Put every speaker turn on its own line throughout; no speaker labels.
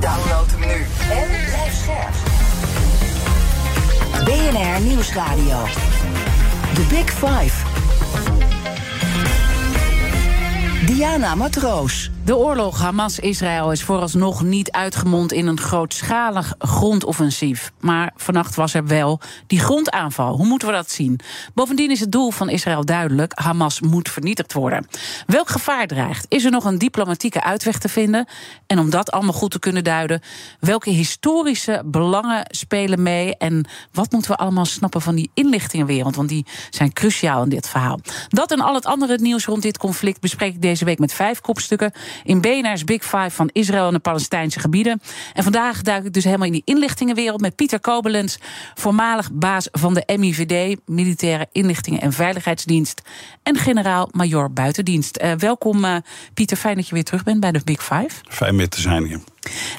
Download hem nu en blijf scherp. BNR Nieuwsradio. The Big Five. Diana Matroos.
De oorlog Hamas-Israël is vooralsnog niet uitgemond in een grootschalig grondoffensief. Maar vannacht was er wel die grondaanval. Hoe moeten we dat zien? Bovendien is het doel van Israël duidelijk: Hamas moet vernietigd worden. Welk gevaar dreigt? Is er nog een diplomatieke uitweg te vinden? En om dat allemaal goed te kunnen duiden, welke historische belangen spelen mee? En wat moeten we allemaal snappen van die inlichtingenwereld? Want die zijn cruciaal in dit verhaal. Dat en al het andere nieuws rond dit conflict bespreek ik deze week met vijf kopstukken in BNR's Big Five van Israël en de Palestijnse gebieden. En vandaag duik ik dus helemaal in die inlichtingenwereld met Pieter Kobelens, voormalig baas van de MIVD, Militaire Inlichtingen en Veiligheidsdienst, en generaal-major buitendienst. Uh, welkom, uh, Pieter. Fijn dat je weer terug bent bij de Big Five.
Fijn mee te zijn hier.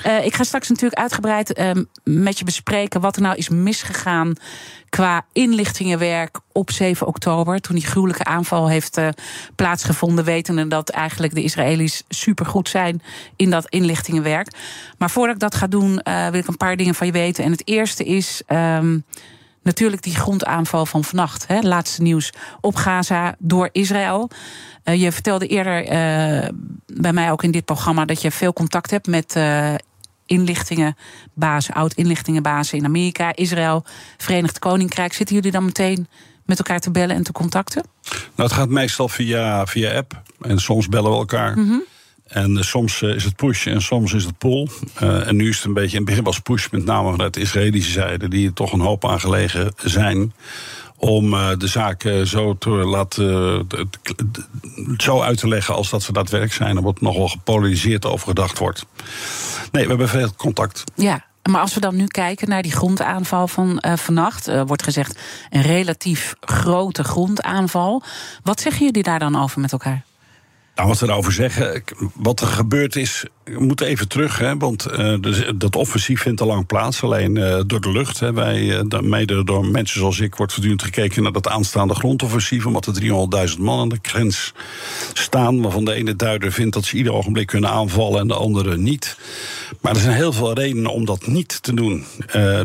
Uh, ik ga straks natuurlijk uitgebreid uh, met je bespreken wat er nou is misgegaan qua inlichtingenwerk op 7 oktober. Toen die gruwelijke aanval heeft uh, plaatsgevonden, wetende dat eigenlijk de Israëli's supergoed zijn in dat inlichtingenwerk. Maar voordat ik dat ga doen, wil ik een paar dingen van je weten. En het eerste is. Um, Natuurlijk die grondaanval van vannacht. Hè, laatste nieuws op Gaza door Israël. Uh, je vertelde eerder uh, bij mij ook in dit programma dat je veel contact hebt met uh, inlichtingenbazen, oud-inlichtingenbazen in Amerika, Israël, Verenigd Koninkrijk. Zitten jullie dan meteen met elkaar te bellen en te contacten?
Nou, het gaat meestal via, via app. En soms bellen we elkaar. Mm -hmm. En uh, soms uh, is het push en soms is het pull. Uh, en nu is het een beetje, in het begin was push met name vanuit de Israëlische zijde, die er toch een hoop aan gelegen zijn. Om de zaak zo, te laten, zo uit te leggen als dat ze daadwerkelijk zijn. Er wordt nogal gepolariseerd over gedacht wordt. Nee, we hebben veel contact.
Ja, maar als we dan nu kijken naar die grondaanval van uh, vannacht, wordt gezegd een relatief grote grondaanval. Wat zeggen jullie daar dan over met elkaar?
Nou, wat we erover zeggen, wat er gebeurd is, we moeten even terug, hè, want uh, dat offensief vindt al lang plaats, alleen uh, door de lucht. Hè, wij, uh, mede door mensen zoals ik, wordt voortdurend gekeken naar dat aanstaande grondoffensief, omdat er 300.000 man aan de grens staan, waarvan de ene duider vindt dat ze ieder ogenblik kunnen aanvallen en de andere niet. Maar er zijn heel veel redenen om dat niet te doen.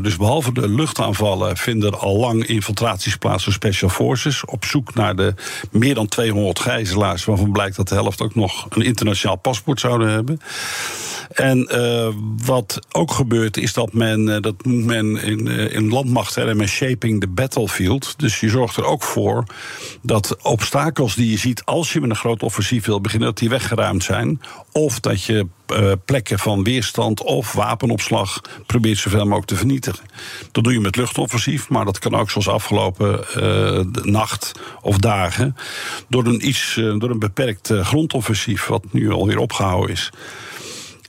dus behalve de luchtaanvallen vinden er al lang infiltraties plaats door Special Forces, op zoek naar de meer dan 200 gijzelaars, waarvan blijkt dat de helft ook nog een internationaal paspoort zouden hebben. En uh, wat ook gebeurt is dat men, uh, dat moet men in, in landmacht hebben met shaping the battlefield. Dus je zorgt er ook voor dat obstakels die je ziet als je met een groot offensief wil beginnen, dat die weggeruimd zijn. Of dat je plekken van weerstand of wapenopslag probeert zoveel mogelijk te vernietigen. Dat doe je met luchtoffensief, maar dat kan ook zoals afgelopen nacht of dagen door een, iets, door een beperkt grondoffensief, wat nu alweer opgehouden is.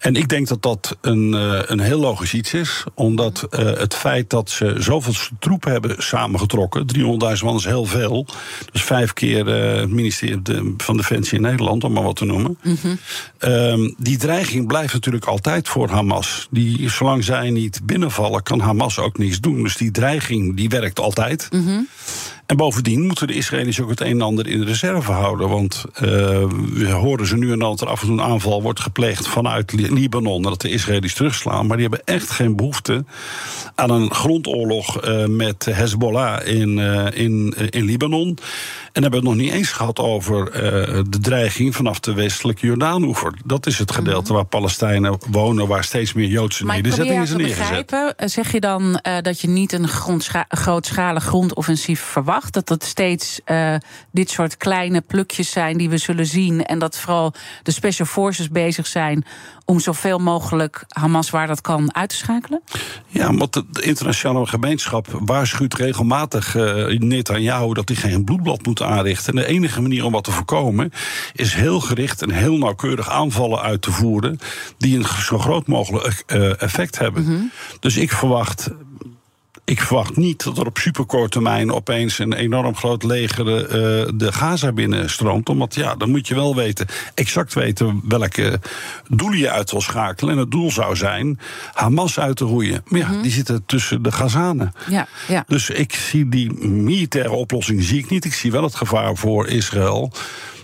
En ik denk dat dat een, een heel logisch iets is. Omdat uh, het feit dat ze zoveel troepen hebben samengetrokken. 300.000 man is heel veel. Dus vijf keer uh, het ministerie van Defensie in Nederland, om maar wat te noemen. Mm -hmm. um, die dreiging blijft natuurlijk altijd voor Hamas. Die, zolang zij niet binnenvallen, kan Hamas ook niets doen. Dus die dreiging die werkt altijd. Mm -hmm. En bovendien moeten de Israëli's ook het een en ander in de reserve houden. Want uh, we horen ze nu en dan dat er af en toe een aanval wordt gepleegd vanuit Libanon. Dat de Israëli's terugslaan. Maar die hebben echt geen behoefte aan een grondoorlog uh, met Hezbollah in, uh, in, in Libanon. En hebben we het nog niet eens gehad over de dreiging vanaf de westelijke Jordaanoever. Dat is het gedeelte mm -hmm. waar Palestijnen wonen, waar steeds meer Joodse nederzettingen zijn
neergezet. Begrijpen, zeg je dan dat je niet een grootschalig grondoffensief verwacht? Verwacht? Dat dat steeds uh, dit soort kleine plukjes zijn die we zullen zien. En dat vooral de special forces bezig zijn om zoveel mogelijk Hamas waar dat kan uit te schakelen?
Ja, want de internationale gemeenschap waarschuwt regelmatig uh, Netanyahu dat hij geen bloedblad moet aanrichten. En de enige manier om wat te voorkomen is heel gericht en heel nauwkeurig aanvallen uit te voeren die een zo groot mogelijk uh, effect hebben. Mm -hmm. Dus ik verwacht ik verwacht niet dat er op superkort termijn opeens een enorm groot leger uh, de Gaza binnenstroomt. Omdat ja, dan moet je wel weten, exact weten welke doelen je uit wil schakelen. En het doel zou zijn Hamas uit te roeien. Maar ja, mm -hmm. die zitten tussen de Gazanen.
Ja, ja.
Dus ik zie die militaire oplossing zie ik niet. Ik zie wel het gevaar voor Israël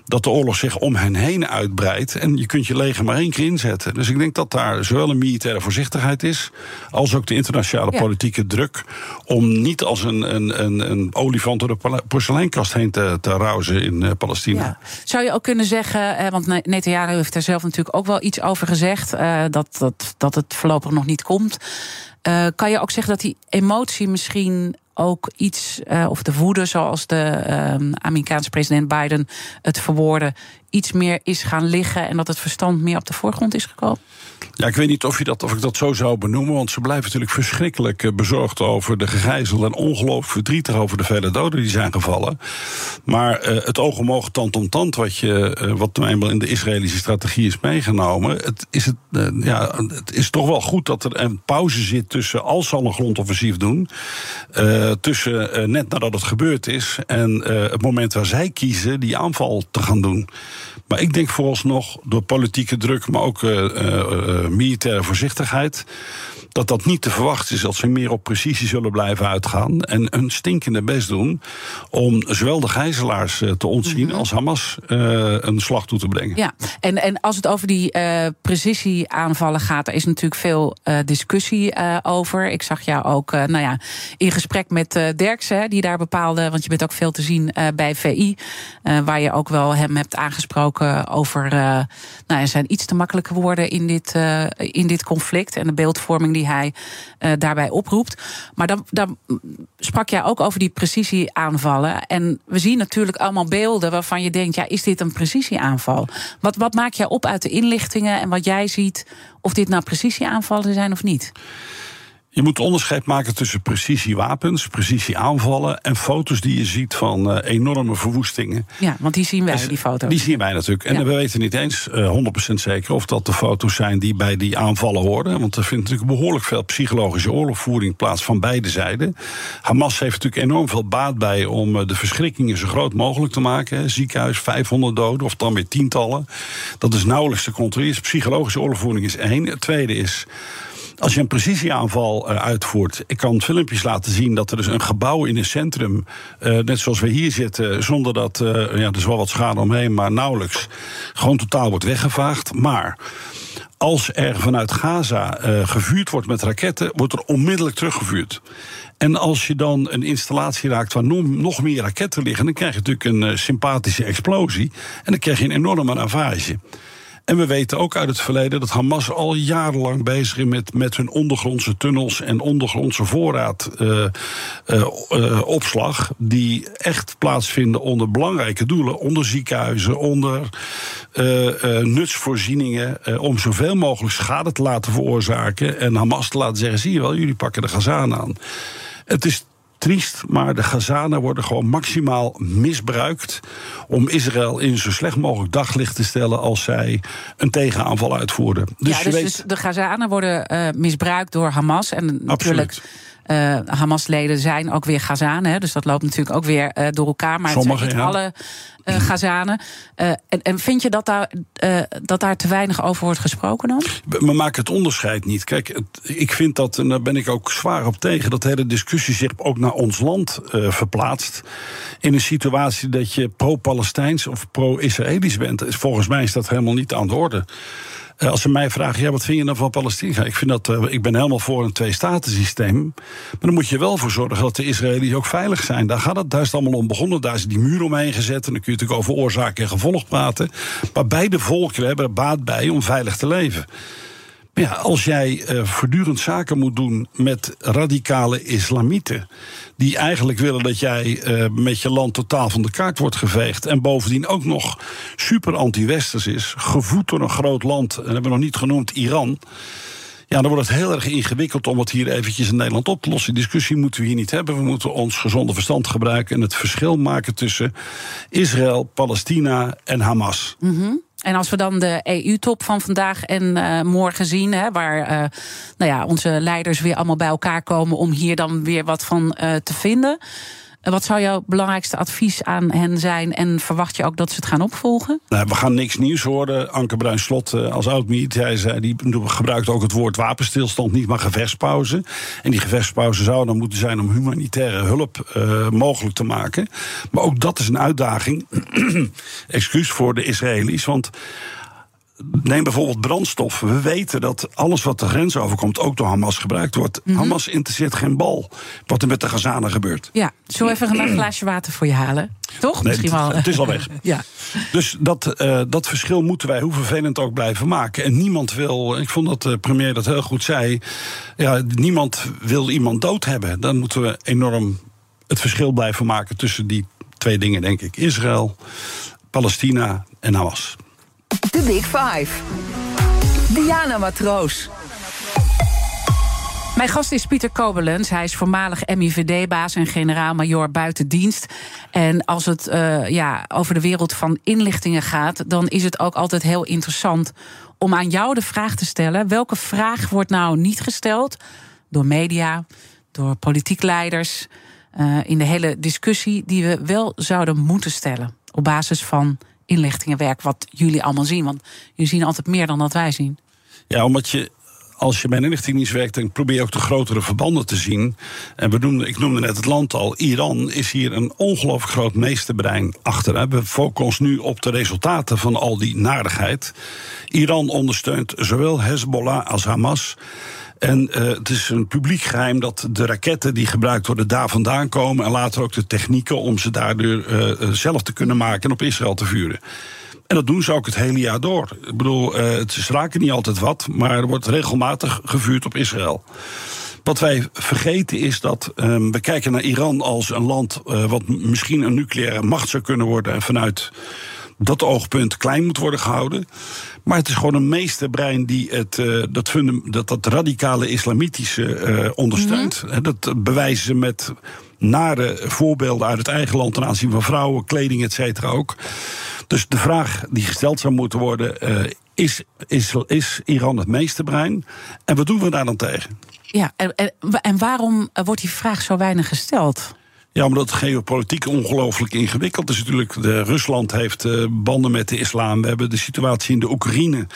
dat de oorlog zich om hen heen uitbreidt. En je kunt je leger maar één keer inzetten. Dus ik denk dat daar zowel een militaire voorzichtigheid is. als ook de internationale ja. politieke druk. om niet als een, een, een, een olifant door de porseleinkast heen te, te in uh, Palestina. Ja.
Zou je ook kunnen zeggen, eh, want Netanyahu heeft daar zelf natuurlijk ook wel iets over gezegd. Uh, dat, dat, dat het voorlopig nog niet komt. Uh, kan je ook zeggen dat die emotie misschien ook iets, uh, of de woede, zoals de uh, Amerikaanse president Biden het verwoordde, iets meer is gaan liggen en dat het verstand meer op de voorgrond is gekomen?
Ja, ik weet niet of, je dat, of ik dat zo zou benoemen, want ze blijven natuurlijk verschrikkelijk eh, bezorgd over de gegijzelden en ongelooflijk verdrietig over de vele doden die zijn gevallen. Maar uh, het oog om oog, tand om tand, wat, je, uh, wat nou eenmaal in de Israëlische strategie is meegenomen, het is, het, ja, het is toch wel goed dat er een pauze zit tussen als ze al een grondoffensief doen, tussen net nadat het gebeurd is en het moment waar zij kiezen die aanval te gaan doen. Maar ik denk vooralsnog door politieke druk, maar ook uh, uh, militaire voorzichtigheid dat dat niet te verwachten is. Dat ze meer op precisie zullen blijven uitgaan. En een stinkende best doen om zowel de gijzelaars te ontzien mm -hmm. als Hamas een slag toe te brengen.
Ja, en, en als het over die precisieaanvallen gaat, daar is natuurlijk veel discussie over. Ik zag jou ook nou ja, in gesprek met Derksen, die daar bepaalde, want je bent ook veel te zien bij VI, waar je ook wel hem hebt aangesproken over nou, zijn iets te makkelijke woorden in dit, in dit conflict en de beeldvorming die hij uh, daarbij oproept. Maar dan, dan sprak jij ook over die precisieaanvallen. En we zien natuurlijk allemaal beelden waarvan je denkt: ja, is dit een precisieaanval? Wat, wat maak jij op uit de inlichtingen en wat jij ziet, of dit nou precisieaanvallen zijn of niet?
Je moet onderscheid maken tussen precisiewapens, precisieaanvallen en foto's die je ziet van uh, enorme verwoestingen.
Ja, want die zien wij, die foto's.
Die zien wij natuurlijk. En ja. we weten niet eens uh, 100% zeker of dat de foto's zijn die bij die aanvallen horen. Want er vindt natuurlijk behoorlijk veel psychologische oorlogvoering plaats van beide zijden. Hamas heeft natuurlijk enorm veel baat bij om uh, de verschrikkingen zo groot mogelijk te maken. Ziekenhuis, 500 doden of dan weer tientallen. Dat is nauwelijks te controleren. Psychologische oorlogvoering is één. Het tweede is als je een precisieaanval uh, uitvoert. Ik kan filmpjes laten zien dat er dus een gebouw in een centrum. Uh, net zoals we hier zitten. zonder dat. Uh, ja, er is wel wat schade omheen, maar nauwelijks. gewoon totaal wordt weggevaagd. Maar. Als er vanuit Gaza gevuurd wordt met raketten, wordt er onmiddellijk teruggevuurd. En als je dan een installatie raakt waar nog meer raketten liggen, dan krijg je natuurlijk een sympathische explosie. En dan krijg je een enorme ravage. En we weten ook uit het verleden dat Hamas al jarenlang bezig is met, met hun ondergrondse tunnels en ondergrondse voorraadopslag. Uh, uh, die echt plaatsvinden onder belangrijke doelen. Onder ziekenhuizen, onder nutsvoorzieningen. om zoveel mogelijk schade te laten veroorzaken. En Hamas te laten zeggen: zie je wel, jullie pakken de Gazaan aan. Het is triest, maar de Gazanen worden gewoon maximaal misbruikt om Israël in zo slecht mogelijk daglicht te stellen als zij een tegenaanval uitvoeren.
Dus, ja, dus, weet... dus de Gazanen worden uh, misbruikt door Hamas en natuurlijk. Uh, Hamas-leden zijn ook weer Gazanen. Dus dat loopt natuurlijk ook weer uh, door elkaar. Maar
Sommige,
het zijn niet
ja.
alle uh, Gazanen. en, en vind je dat daar, dat daar te weinig over wordt gesproken dan?
We maken het onderscheid niet. Kijk, het, ik vind dat, en daar ben ik ook zwaar op tegen... dat de hele discussie zich ook naar ons land verplaatst. In een situatie dat je pro-Palestijns of pro-Israëlisch bent. Volgens mij is dat helemaal niet aan de orde. Uh, als ze mij vragen, ja, wat vind je dan van Palestina? Ik, vind dat, uh, ik ben helemaal voor een twee-staten-systeem. Maar dan moet je wel voor zorgen dat de Israëli's ook veilig zijn. Daar, gaat het, daar allemaal om begonnen. Daar is die muur omheen gezet. En dan kun je natuurlijk over oorzaak en gevolg praten. Maar beide volken hebben er baat bij om veilig te leven. Ja, als jij uh, voortdurend zaken moet doen met radicale islamieten. die eigenlijk willen dat jij uh, met je land totaal van de kaart wordt geveegd. en bovendien ook nog super anti-westers is. gevoed door een groot land, en hebben we nog niet genoemd, Iran. Ja, dan wordt het heel erg ingewikkeld om het hier eventjes in Nederland op te lossen. Die discussie moeten we hier niet hebben. We moeten ons gezonde verstand gebruiken en het verschil maken tussen Israël, Palestina en Hamas.
Mm En als we dan de EU-top van vandaag en uh, morgen zien, hè, waar uh, nou ja, onze leiders weer allemaal bij elkaar komen om hier dan weer wat van uh, te vinden. Wat zou jouw belangrijkste advies aan hen zijn? En verwacht je ook dat ze het gaan opvolgen?
Nou, we gaan niks nieuws horen. Anke Bruin-Slot eh, als oud-militair zei... die gebruikt ook het woord wapenstilstand, niet maar gevechtspauze. En die gevechtspauze zou dan moeten zijn om humanitaire hulp uh, mogelijk te maken. Maar ook dat is een uitdaging. Excuus voor de Israëli's, want Neem bijvoorbeeld brandstof. We weten dat alles wat de grens overkomt ook door Hamas gebruikt wordt. Mm -hmm. Hamas interesseert geen bal wat er met de Gazanen gebeurt.
Ja, zo even een glaasje water voor je halen. Toch?
Nee, Misschien wel. Het is al weg. ja. Dus dat, uh, dat verschil moeten wij, hoe vervelend ook, blijven maken. En niemand wil, ik vond dat de premier dat heel goed zei. Ja, niemand wil iemand dood hebben. Dan moeten we enorm het verschil blijven maken tussen die twee dingen, denk ik: Israël, Palestina en Hamas.
De Big Five. Diana Matroos.
Mijn gast is Pieter Kobelens. Hij is voormalig MIVD-baas en generaal-majoor buitendienst. En als het uh, ja, over de wereld van inlichtingen gaat, dan is het ook altijd heel interessant om aan jou de vraag te stellen: welke vraag wordt nou niet gesteld door media, door politiek leiders, uh, in de hele discussie die we wel zouden moeten stellen op basis van inlichtingenwerk wat jullie allemaal zien? Want jullie zien altijd meer dan dat wij zien.
Ja, omdat je als je bij een werkt, dan probeer je ook de grotere verbanden te zien. En we noemden, ik noemde net het land al. Iran is hier een ongelooflijk groot meesterbrein achter. We focussen nu op de resultaten van al die narigheid. Iran ondersteunt zowel Hezbollah als Hamas. En uh, het is een publiek geheim dat de raketten die gebruikt worden daar vandaan komen. En later ook de technieken om ze daardoor uh, zelf te kunnen maken en op Israël te vuren. En dat doen ze ook het hele jaar door. Ik bedoel, uh, ze raken niet altijd wat, maar er wordt regelmatig gevuurd op Israël. Wat wij vergeten is dat um, we kijken naar Iran als een land wat misschien een nucleaire macht zou kunnen worden. En vanuit dat oogpunt klein moet worden gehouden. Maar het is gewoon een meesterbrein die het, uh, dat, dat, dat radicale islamitische uh, ondersteunt. Mm -hmm. Dat bewijzen ze met nare voorbeelden uit het eigen land ten aanzien van vrouwen, kleding, et cetera ook. Dus de vraag die gesteld zou moeten worden: uh, is, is, is Iran het meesterbrein? En wat doen we daar dan tegen?
Ja, en, en, en waarom wordt die vraag zo weinig gesteld?
Ja, omdat het geopolitiek ongelooflijk ingewikkeld is. Natuurlijk, de, Rusland heeft uh, banden met de islam. We hebben de situatie in de Oekraïne,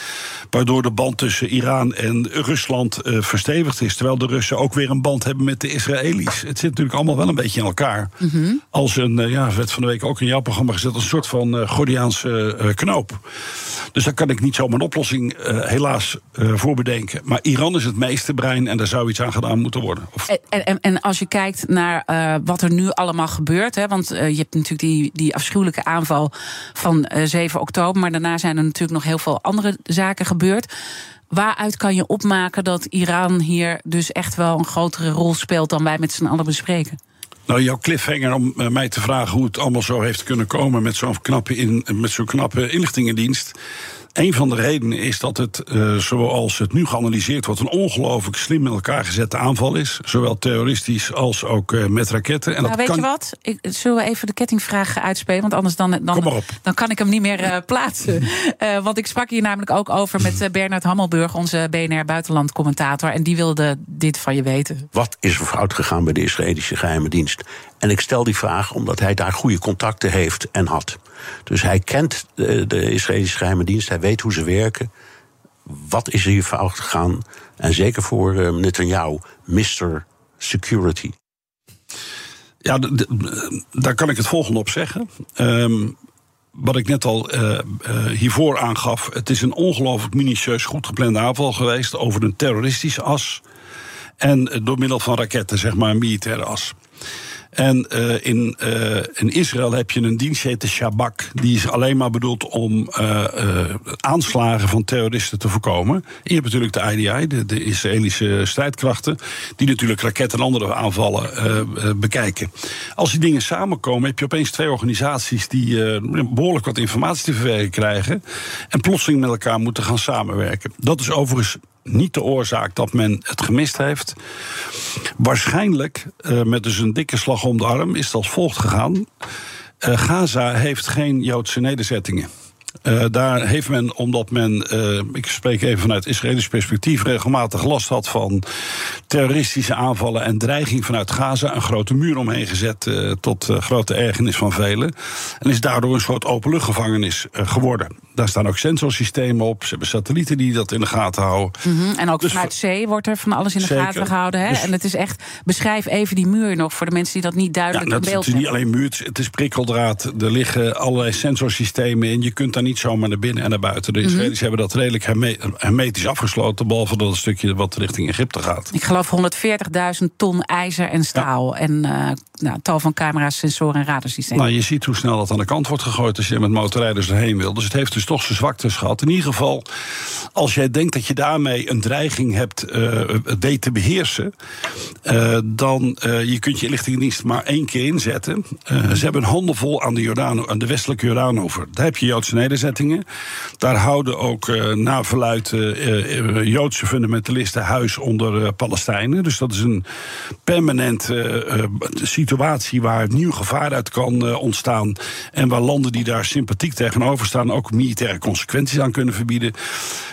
waardoor de band tussen Iran en Rusland uh, verstevigd is. Terwijl de Russen ook weer een band hebben met de Israëli's. Het zit natuurlijk allemaal wel een beetje in elkaar. Mm -hmm. Als een, uh, ja, werd van de week ook in jouw programma gezet, een soort van Gordiaanse knoop. Dus daar kan ik niet zomaar een oplossing helaas voor bedenken. Maar Iran is het meeste brein en daar zou iets aan gedaan moeten worden.
Of... En, en, en als je kijkt naar wat er nu allemaal gebeurt. Hè? Want uh, je hebt natuurlijk die, die afschuwelijke aanval van uh, 7 oktober. Maar daarna zijn er natuurlijk nog heel veel andere zaken gebeurd. Waaruit kan je opmaken dat Iran hier dus echt wel een grotere rol speelt dan wij met z'n allen bespreken?
Nou, jouw cliffhanger om uh, mij te vragen hoe het allemaal zo heeft kunnen komen met zo'n knappe, in, met zo'n knappe inlichtingendienst. Een van de redenen is dat het, uh, zoals het nu geanalyseerd wordt, een ongelooflijk slim met elkaar gezette aanval is. Zowel terroristisch als ook uh, met raketten.
En nou, dat weet kan... je wat? Ik, zullen we even de kettingvraag uitspelen? Want anders dan, dan, dan kan ik hem niet meer uh, plaatsen. want ik sprak hier namelijk ook over met Bernard Hammelburg, onze BNR buitenlandcommentator. En die wilde dit van je weten.
Wat is er fout gegaan bij de Israëlische geheime dienst? En ik stel die vraag omdat hij daar goede contacten heeft en had. Dus hij kent de, Israëlische geheime dienst, hij weet hoe ze werken. Wat is er hier fout gegaan? En zeker voor uh, Netanyahu, Mr. Security.
Ja, daar kan ik het volgende op zeggen. Um, wat ik net al uh, uh, hiervoor aangaf, het is een ongelooflijk minutieus goed geplande aanval geweest over een terroristische as. En door middel van raketten, zeg maar, een militaire as. En uh, in, uh, in Israël heb je een dienst, heet de Shabak. Die is alleen maar bedoeld om uh, aanslagen van terroristen te voorkomen. Je hebt natuurlijk de IDI, de, de Israëlische strijdkrachten. Die natuurlijk raketten en andere aanvallen bekijken. Als die dingen samenkomen, heb je opeens twee organisaties die behoorlijk wat informatie te verwerken krijgen. En plotseling met elkaar moeten gaan samenwerken. Dat is overigens niet de oorzaak dat men het gemist heeft. Waarschijnlijk, uh, met dus een dikke slag om de arm, is het als volgt gegaan. Uh, Gaza heeft geen Joodse nederzettingen. Uh, daar heeft men, omdat men, ik spreek even vanuit Israëlisch perspectief, regelmatig last had van terroristische aanvallen en dreiging vanuit Gaza, een grote muur omheen gezet uh, tot grote ergernis van velen. En is daardoor een soort openluchtgevangenis geworden. Daar staan ook sensorsystemen op. Ze hebben satellieten die dat in de gaten houden.
Mm -hmm. En ook dus vanuit zee wordt er van alles in de zeker. gaten gehouden. Hè? Dus en het is echt, beschrijf even die muur nog voor de mensen die dat niet duidelijk
ja,
in beeld
Het is niet alleen muur, het is prikkeldraad. Er liggen allerlei sensorsystemen in. Je kunt daar niet zomaar naar binnen en naar buiten. De Israëli's mm -hmm. hebben dat redelijk hermetisch afgesloten. Behalve dat een stukje wat richting Egypte gaat.
Ik geloof 140.000 ton ijzer en staal. Ja. En uh, nou, tal van camera's, sensoren en radarsystemen.
Nou, je ziet hoe snel dat aan de kant wordt gegooid als je met motorrijders erheen wil. Dus het heeft dus toch zijn zwaktes gehad. In ieder geval, als jij denkt dat je daarmee een dreiging hebt uh, te beheersen, uh, dan uh, je kunt je inlichtingendienst maar één keer inzetten. ze hebben een handenvol aan de, Jordaan, aan de westelijke Jordaanover. Daar heb je Joodse nederzettingen. Daar houden ook na verluid Joodse fundamentalisten huis onder Palestijnen. Dus dat is een permanente situatie waar nieuw gevaar uit kan ontstaan. En waar landen die daar sympathiek tegenover staan ook militaire consequenties aan kunnen verbieden.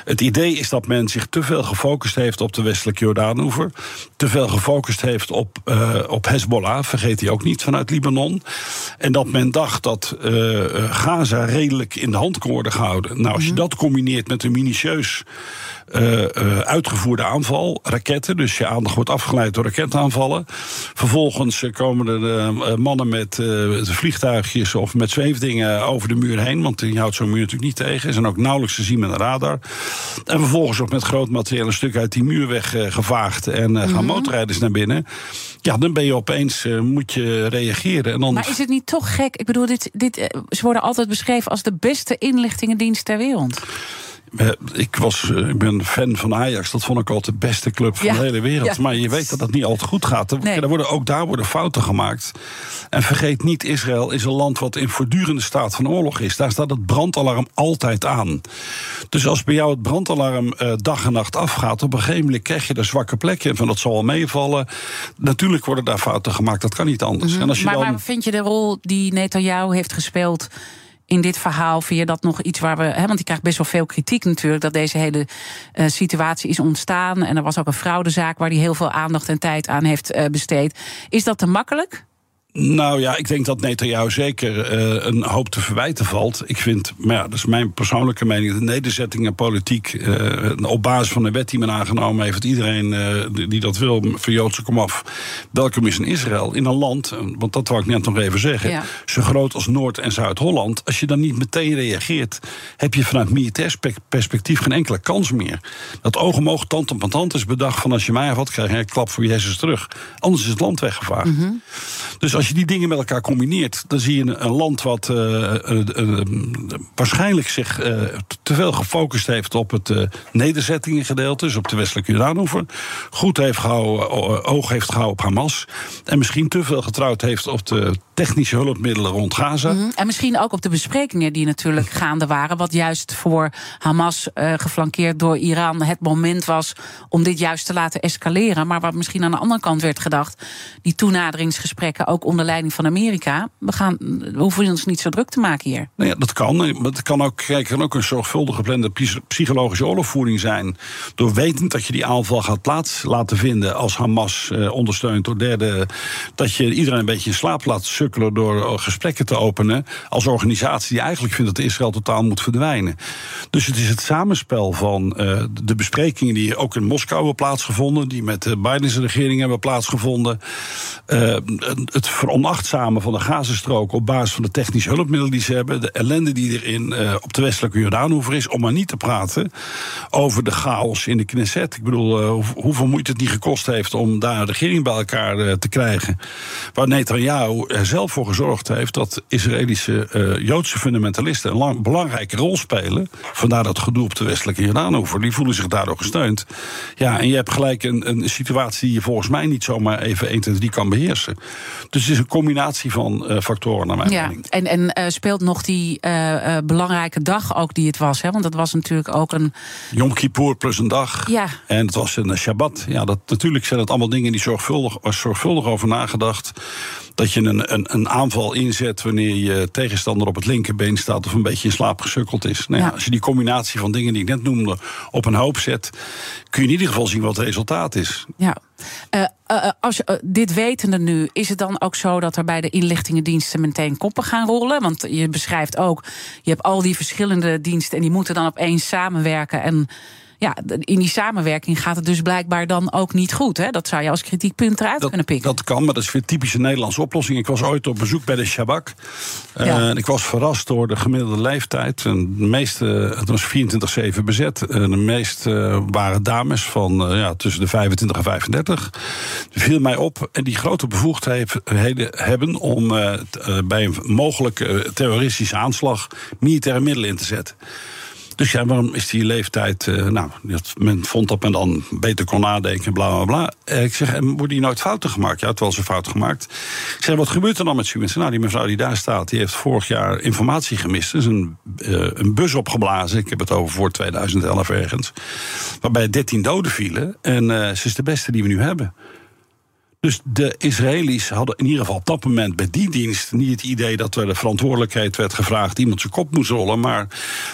Het idee is dat men zich te veel gefocust heeft op de westelijke Jordaanoever. Te veel gefocust heeft op, uh, op Hezbollah, vergeet hij ook niet, vanuit Libanon. En dat men dacht dat uh, Gaza redelijk in de hand kon worden gehouden. Nou, als je dat combineert met een minutieus uh, uh, uitgevoerde aanval, raketten. Dus je aandacht wordt afgeleid door raketaanvallen. Vervolgens komen er mannen met vliegtuigjes of met zweefdingen over de muur heen. Want die houdt zo'n muur natuurlijk niet tegen. Zijn ook nauwelijks te zien met een radar. En vervolgens ook met groot materieel een stuk uit die muur weggevaagd. en gaan mm -hmm. motorrijders naar binnen. Ja, dan ben je opeens, moet je reageren. En dan...
Maar is het niet toch gek? Ik bedoel, dit, dit, ze worden altijd beschreven als de beste inlichtingendienst ter wereld.
Ik, was, ik ben fan van Ajax. Dat vond ik altijd de beste club van ja. de hele wereld. Ja. Maar je weet dat dat niet altijd goed gaat. Er, nee. er worden, ook daar worden fouten gemaakt. En vergeet niet, Israël is een land wat in voortdurende staat van oorlog is. Daar staat het brandalarm altijd aan. Dus als bij jou het brandalarm uh, dag en nacht afgaat... op een gegeven moment krijg je daar zwakke plekken. Van dat zal wel meevallen. Natuurlijk worden daar fouten gemaakt. Dat kan niet anders.
Mm -hmm.
en als
je maar, dan... maar vind je de rol die Netanyahu heeft gespeeld in dit verhaal vind je dat nog iets waar we. Hè, want die krijgt best wel veel kritiek natuurlijk. Dat deze hele uh, situatie is ontstaan. En er was ook een fraudezaak waar hij heel veel aandacht en tijd aan heeft uh, besteed. Is dat te makkelijk?
Nou ja, ik denk dat Netanyahu zeker uh, een hoop te verwijten valt. Ik vind, maar ja, dat is mijn persoonlijke mening, de nederzettingen politiek uh, op basis van de wet die men aangenomen heeft, iedereen uh, die dat wil, voor Joodse komaf, welkom is in Israël, in een land, want dat wou ik net nog even zeggen, ja. zo groot als Noord- en Zuid-Holland, als je dan niet meteen reageert, heb je vanuit militair perspectief geen enkele kans meer. Dat oog om oog, tand op tand is bedacht van als je mij wat krijg je een klap voor je hersens terug. Anders is het land weggevaagd. Mm -hmm. Dus als je die dingen met elkaar combineert, dan zie je een, land wat uh, uh, uh, waarschijnlijk zich te veel gefocust heeft op het nederzettingengedeelte, dus op de westelijke Jordaanoever. Goed heeft gehouden, oog heeft gehouden op Hamas. En misschien te veel getrouwd heeft op de technische hulpmiddelen rond Gaza.
-hmm. En misschien ook op de besprekingen die natuurlijk gaande waren, wat juist voor Hamas geflankeerd door Iran het moment was om dit juist te laten escaleren. Maar wat misschien aan de andere kant werd gedacht, die toenaderingsgesprekken ook onder leiding van Amerika. We, gaan, we hoeven ons niet zo druk te maken hier.
Nou ja, dat kan. Het kan ook, kijk, kan ook een zorgvuldig geplande psychologische oorlogvoering zijn. Door wetend dat je die aanval gaat plaats laten vinden als Hamas eh, ondersteund door derde. Dat je iedereen een beetje in slaap laat sukkelen door gesprekken te openen. Als organisatie die eigenlijk vindt dat Israël totaal moet verdwijnen. Dus het is het samenspel van uh, de besprekingen die ook in Moskou hebben plaatsgevonden. Die met de Biden's regering hebben plaatsgevonden. Uh, het veronachtzamen van de Gazastrook op basis van de technische hulpmiddelen die ze hebben, de ellende die er in, uh, op de westelijke Jordaanhoever is, om maar niet te praten over de chaos in de Knesset. Ik bedoel, hoe, hoeveel moeite het niet gekost heeft om daar een regering bij elkaar uh, te krijgen, waar Netanyahu er zelf voor gezorgd heeft dat Israëlische Joodse fundamentalisten een lang, belangrijke rol spelen. Vandaar dat gedoe op de westelijke Jordaanhoever. Die voelen zich daardoor gesteund. Ja, en je hebt gelijk een, een situatie die je volgens mij niet zomaar even 1, 2, 3 kan beheersen. Dus het is een combinatie van uh, factoren naar mijn
ja,
mening.
En, en uh, speelt nog die uh, belangrijke dag ook die het was? Hè? Want dat was natuurlijk ook een.
Yom Kippur plus een dag.
Ja.
En het was een Shabbat. Ja, dat, natuurlijk zijn het allemaal dingen die zorgvuldig, zorgvuldig over nagedacht dat je een, een, een, aanval inzet wanneer je tegenstander op het linkerbeen staat of een beetje in slaap gesukkeld is. Nou ja, Als je die combinatie van dingen die ik net noemde op een hoop zet, kun je in ieder geval zien wat het resultaat is.
Ja. Uh, uh, als je, uh, dit wetende nu, is het dan ook zo dat er bij de inlichtingendiensten meteen koppen gaan rollen? Want je beschrijft ook, je hebt al die verschillende diensten en die moeten dan opeens samenwerken. En ja, in die samenwerking gaat het dus blijkbaar dan ook niet goed. Hè? Dat zou je als kritiekpunt eruit
dat,
kunnen pikken.
Dat kan, maar dat is weer typische Nederlandse oplossing. Ik was ooit op bezoek bij de Shabak. Ja. Uh, en ik was verrast door de gemiddelde leeftijd. De meeste, het was 24-7 bezet. De meeste waren dames van uh, ja, tussen de 25 en 35. Die viel mij op. En die grote bevoegdheden hebben om bij een mogelijke terroristische aanslag militaire middelen in te zetten. Dus ja, waarom is die leeftijd. Uh, nou, men vond dat men dan beter kon nadenken, bla bla bla. Uh, ik zeg, worden die nooit fouten gemaakt? Ja, het was een fout gemaakt. Ik zeg, wat gebeurt er dan met zo'n mensen? Nou, die mevrouw die daar staat, die heeft vorig jaar informatie gemist. Is een, uh, een bus opgeblazen. Ik heb het over voor 2011 ergens. Waarbij 13 doden vielen. En ze is de beste die we nu hebben. Dus de Israëli's hadden in ieder geval op dat moment bij die dienst niet het idee dat er de verantwoordelijkheid werd gevraagd, iemand zijn kop moest rollen. Maar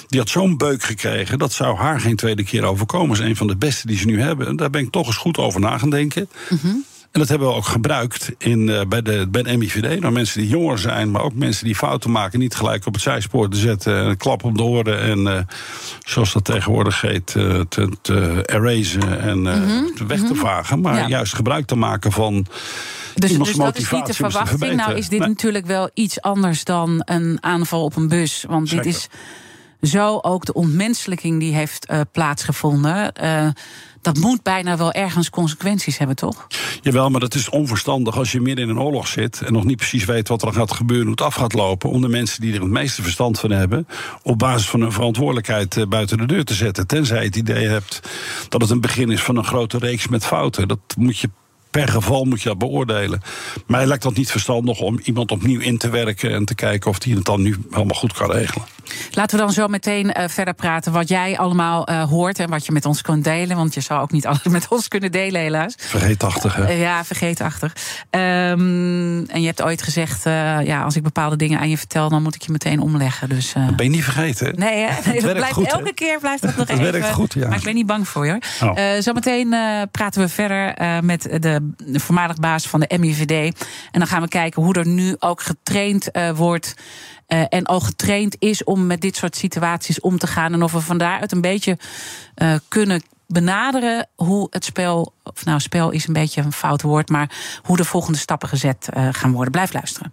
die had zo'n beuk gekregen, dat zou haar geen tweede keer overkomen. Dat is een van de beste die ze nu hebben. En daar ben ik toch eens goed over na gaan denken. -hmm. En dat hebben we ook gebruikt in, uh, bij, de, bij de MIVD. Nou, mensen die jonger zijn, maar ook mensen die fouten maken, niet gelijk op het zijspoor te zetten. En een klap op de oren. En uh, zoals dat tegenwoordig heet, uh, te, te erasen en mm -hmm. weg te vagen. Maar ja. juist gebruik te maken van.
Dus, dus dat is niet de verwachting. Nou is dit nee. natuurlijk wel iets anders dan een aanval op een bus. Want Zeker. dit is zo ook de ontmenselijking die heeft uh, plaatsgevonden. Uh, dat moet bijna wel ergens consequenties hebben, toch?
Jawel, maar dat is onverstandig als je midden in een oorlog zit en nog niet precies weet wat er gaat gebeuren, hoe het af gaat lopen, om de mensen die er het meeste verstand van hebben, op basis van hun verantwoordelijkheid uh, buiten de deur te zetten. Tenzij je het idee hebt dat het een begin is van een grote reeks met fouten. Dat moet je per geval moet je dat beoordelen. Mij lijkt dat niet verstandig om iemand opnieuw in te werken en te kijken of die het dan nu helemaal goed kan regelen.
Laten we dan zo meteen uh, verder praten wat jij allemaal uh, hoort en wat je met ons kunt delen. Want je zou ook niet alles met ons kunnen delen, helaas.
Vergeetachtig, hè?
Uh, ja, vergeetachtig. Um, en je hebt ooit gezegd: ja, als ik bepaalde dingen aan je vertel, dan moet ik je meteen omleggen. Dus,
dat ben je niet vergeten.
Nee, hè? nee dat blijft,
goed,
elke keer blijft dat nog
dat
even.
werkt goed, ja.
Maar ik ben niet bang voor je. Oh. zometeen praten we verder met de, de voormalig baas van de MIVD. En dan gaan we kijken hoe er nu ook getraind wordt. Uh, en al getraind is om met dit soort situaties om te gaan. En of we van daaruit een beetje uh, kunnen benaderen hoe het spel, of nou, spel is een beetje een fout woord, maar hoe de volgende stappen gezet uh, gaan worden. Blijf luisteren.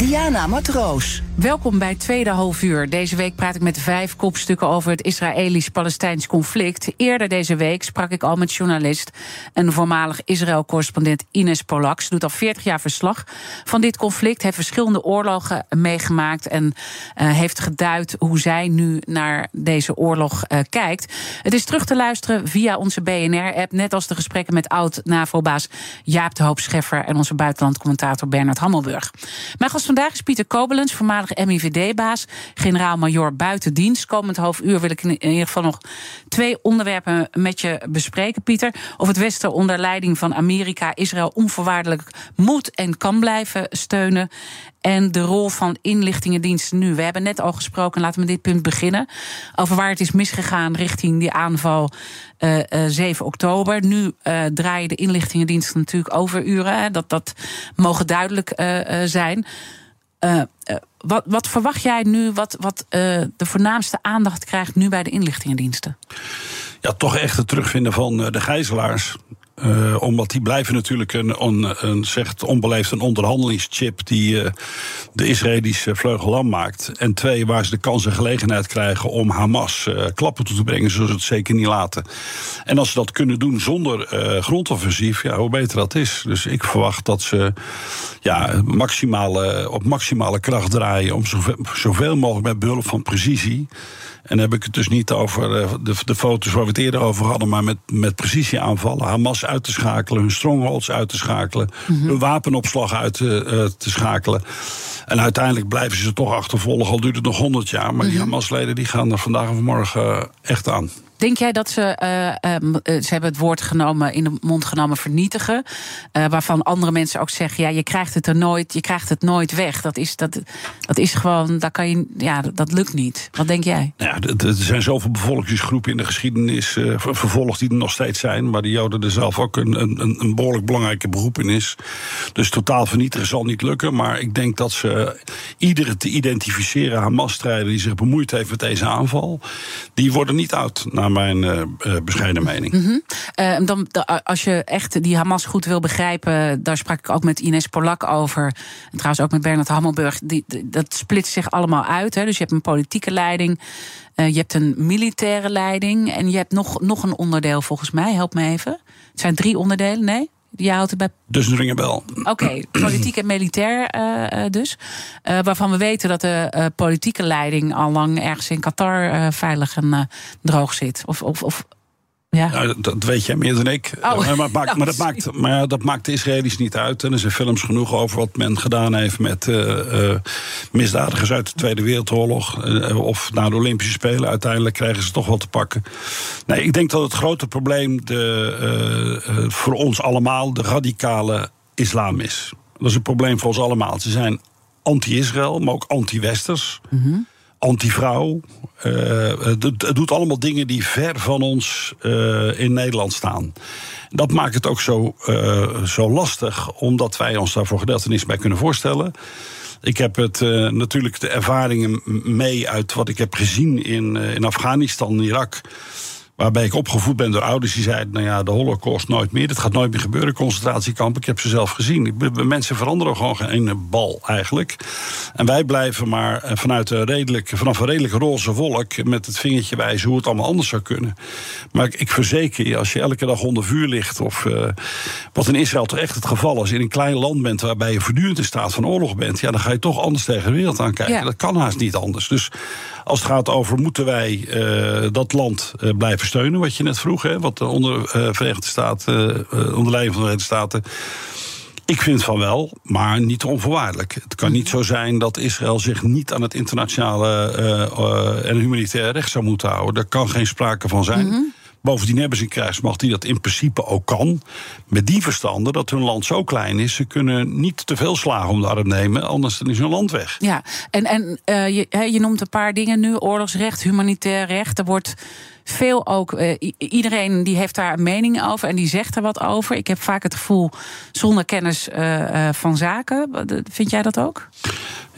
Diana Matroos.
Welkom bij Tweede Halfuur. Deze week praat ik met vijf kopstukken over het Israëlisch-Palestijns conflict. Eerder deze week sprak ik al met journalist en voormalig Israël-correspondent Ines Polak. Ze doet al 40 jaar verslag van dit conflict, heeft verschillende oorlogen meegemaakt en uh, heeft geduid hoe zij nu naar deze oorlog uh, kijkt. Het is terug te luisteren via onze BNR-app, net als de gesprekken met oud-NAVO-baas Jaap de Hoop Scheffer en onze buitenlandcommentator Bernard Hammelburg. Mijn gast vandaag is Pieter Kobelens, voormalig MIVD-baas, generaal-major buitendienst. Komend half uur wil ik in ieder geval nog twee onderwerpen met je bespreken, Pieter. Of het Westen onder leiding van Amerika Israël onvoorwaardelijk moet en kan blijven steunen. En de rol van inlichtingendiensten nu. We hebben net al gesproken, laten we met dit punt beginnen. Over waar het is misgegaan richting die aanval uh, uh, 7 oktober. Nu uh, draaien de inlichtingendiensten natuurlijk overuren. Hè. Dat, dat mogen duidelijk zijn. Wat, wat verwacht jij nu, wat, wat de voornaamste aandacht krijgt nu bij de inlichtingendiensten?
Ja, toch echt het terugvinden van de gijzelaars. Uh, omdat die blijven natuurlijk een, een, zegt onbeleefd een onderhandelingschip die uh, de Israëlische vleugel lam maakt. En twee, waar ze de kans en gelegenheid krijgen om Hamas uh, klappen toe te brengen, zullen ze het zeker niet laten. En als ze dat kunnen doen zonder grondoffensief, ja, hoe beter dat is. Dus ik verwacht dat ze ja, maximale, op maximale kracht draaien om zoveel, zoveel mogelijk met behulp van precisie. En dan heb ik het dus niet over de, de foto's waar we het eerder over hadden, maar met, met precisie aanvallen. Hamas uit te schakelen, hun strongholds uit te schakelen, mm-hmm. hun wapenopslag uit te, uh, te, schakelen. En uiteindelijk blijven ze toch achtervolgen, al duurt het nog honderd jaar. Maar mm-hmm. die Hamas-leden die gaan er vandaag of morgen echt aan.
Denk jij dat ze, uh, uh, ze hebben het woord genomen, in de mond genomen vernietigen, uh, waarvan andere mensen ook zeggen, ja, je krijgt het er nooit, je krijgt het nooit weg. Dat is, dat, dat is gewoon, dat kan je, ja, dat lukt niet. Wat denk jij?
Ja, er zijn zoveel bevolkingsgroepen in de geschiedenis vervolgd die er nog steeds zijn, maar de Joden er zelf ook een, een, een behoorlijk belangrijke beroep in is. Dus totaal vernietigen zal niet lukken, maar ik denk dat ze iedere te identificeren Hamas-strijder die zich bemoeid heeft met deze aanval, die worden niet. Nou, mijn uh, bescheiden mening.
Mm dan, als je echt die Hamas goed wil begrijpen, daar sprak ik ook met Ines Polak over. En trouwens ook met Bernard Hammelburg. Die, dat splitst zich allemaal uit. Hè. Dus je hebt een politieke leiding, je hebt een militaire leiding en je hebt nog, nog een onderdeel volgens mij. Help me even. Het zijn drie onderdelen, nee? Die houdt het bij.
Dus een ringenbel.
Oké, okay, politiek en militair uh, dus. Uh, waarvan we weten dat de uh, politieke leiding al lang ergens in Qatar veilig en droog zit. Of, of, of ja.
Nou, dat weet jij meer dan ik. Oh. Maar, maar, dat maakt, maar dat maakt de Israëli's niet uit. En er zijn films genoeg over wat men gedaan heeft met uh, uh, misdadigers uit de Tweede Wereldoorlog. Uh, of na de Olympische Spelen. Uiteindelijk krijgen ze toch wel te pakken. Nee, ik denk dat het grote probleem de, voor ons allemaal de radicale islam is. Dat is een probleem voor ons allemaal. Ze zijn anti-Israël, maar ook anti-Westers. Mm -hmm anti-vrouw. Uh, het, doet allemaal dingen die ver van ons uh, in Nederland staan. Dat maakt het ook zo, uh, zo lastig, omdat wij ons daarvoor gedeeltenis bij kunnen voorstellen. Ik heb het natuurlijk de ervaringen mee uit wat ik heb gezien in, in Afghanistan, Irak. Waarbij ik opgevoed ben door ouders die zeiden: Nou ja, de Holocaust nooit meer. Dat gaat nooit meer gebeuren. Concentratiekamp, ik heb ze zelf gezien. Mensen veranderen gewoon geen bal eigenlijk. En wij blijven maar eh, vanuit een redelijk, vanaf een redelijk roze wolk. met het vingertje wijzen hoe het allemaal anders zou kunnen. Maar ik, ik verzeker je, als je elke dag onder vuur ligt. of uh, wat in Israël toch echt het geval is. in een klein land bent waarbij je voortdurend in staat van oorlog bent. ja, dan ga je toch anders tegen de wereld aankijken. Ja. Dat kan haast niet anders. Dus als het gaat over moeten wij uh, dat land uh, blijven steunen, wat je net vroeg, hè, wat onder uh, Verenigde Staten, onder leiding van de Verenigde Staten. Ik vind van wel, maar niet onvoorwaardelijk. Het kan niet zo zijn dat Israël zich niet aan het internationale en humanitaire recht zou moeten houden. Daar kan geen sprake van zijn. Mm -hmm. Bovendien hebben ze een krijgsmacht die dat in principe ook kan. Met die verstanden dat hun land zo klein is, ze kunnen niet te veel slagen om de arm nemen, anders dan is hun land weg.
Ja, en, en uh, je, je noemt een paar dingen nu: oorlogsrecht, humanitair recht. Er wordt veel ook. Uh, iedereen die heeft daar een mening over en die zegt er wat over. Ik heb vaak het gevoel zonder kennis uh, van zaken. Vind jij dat ook?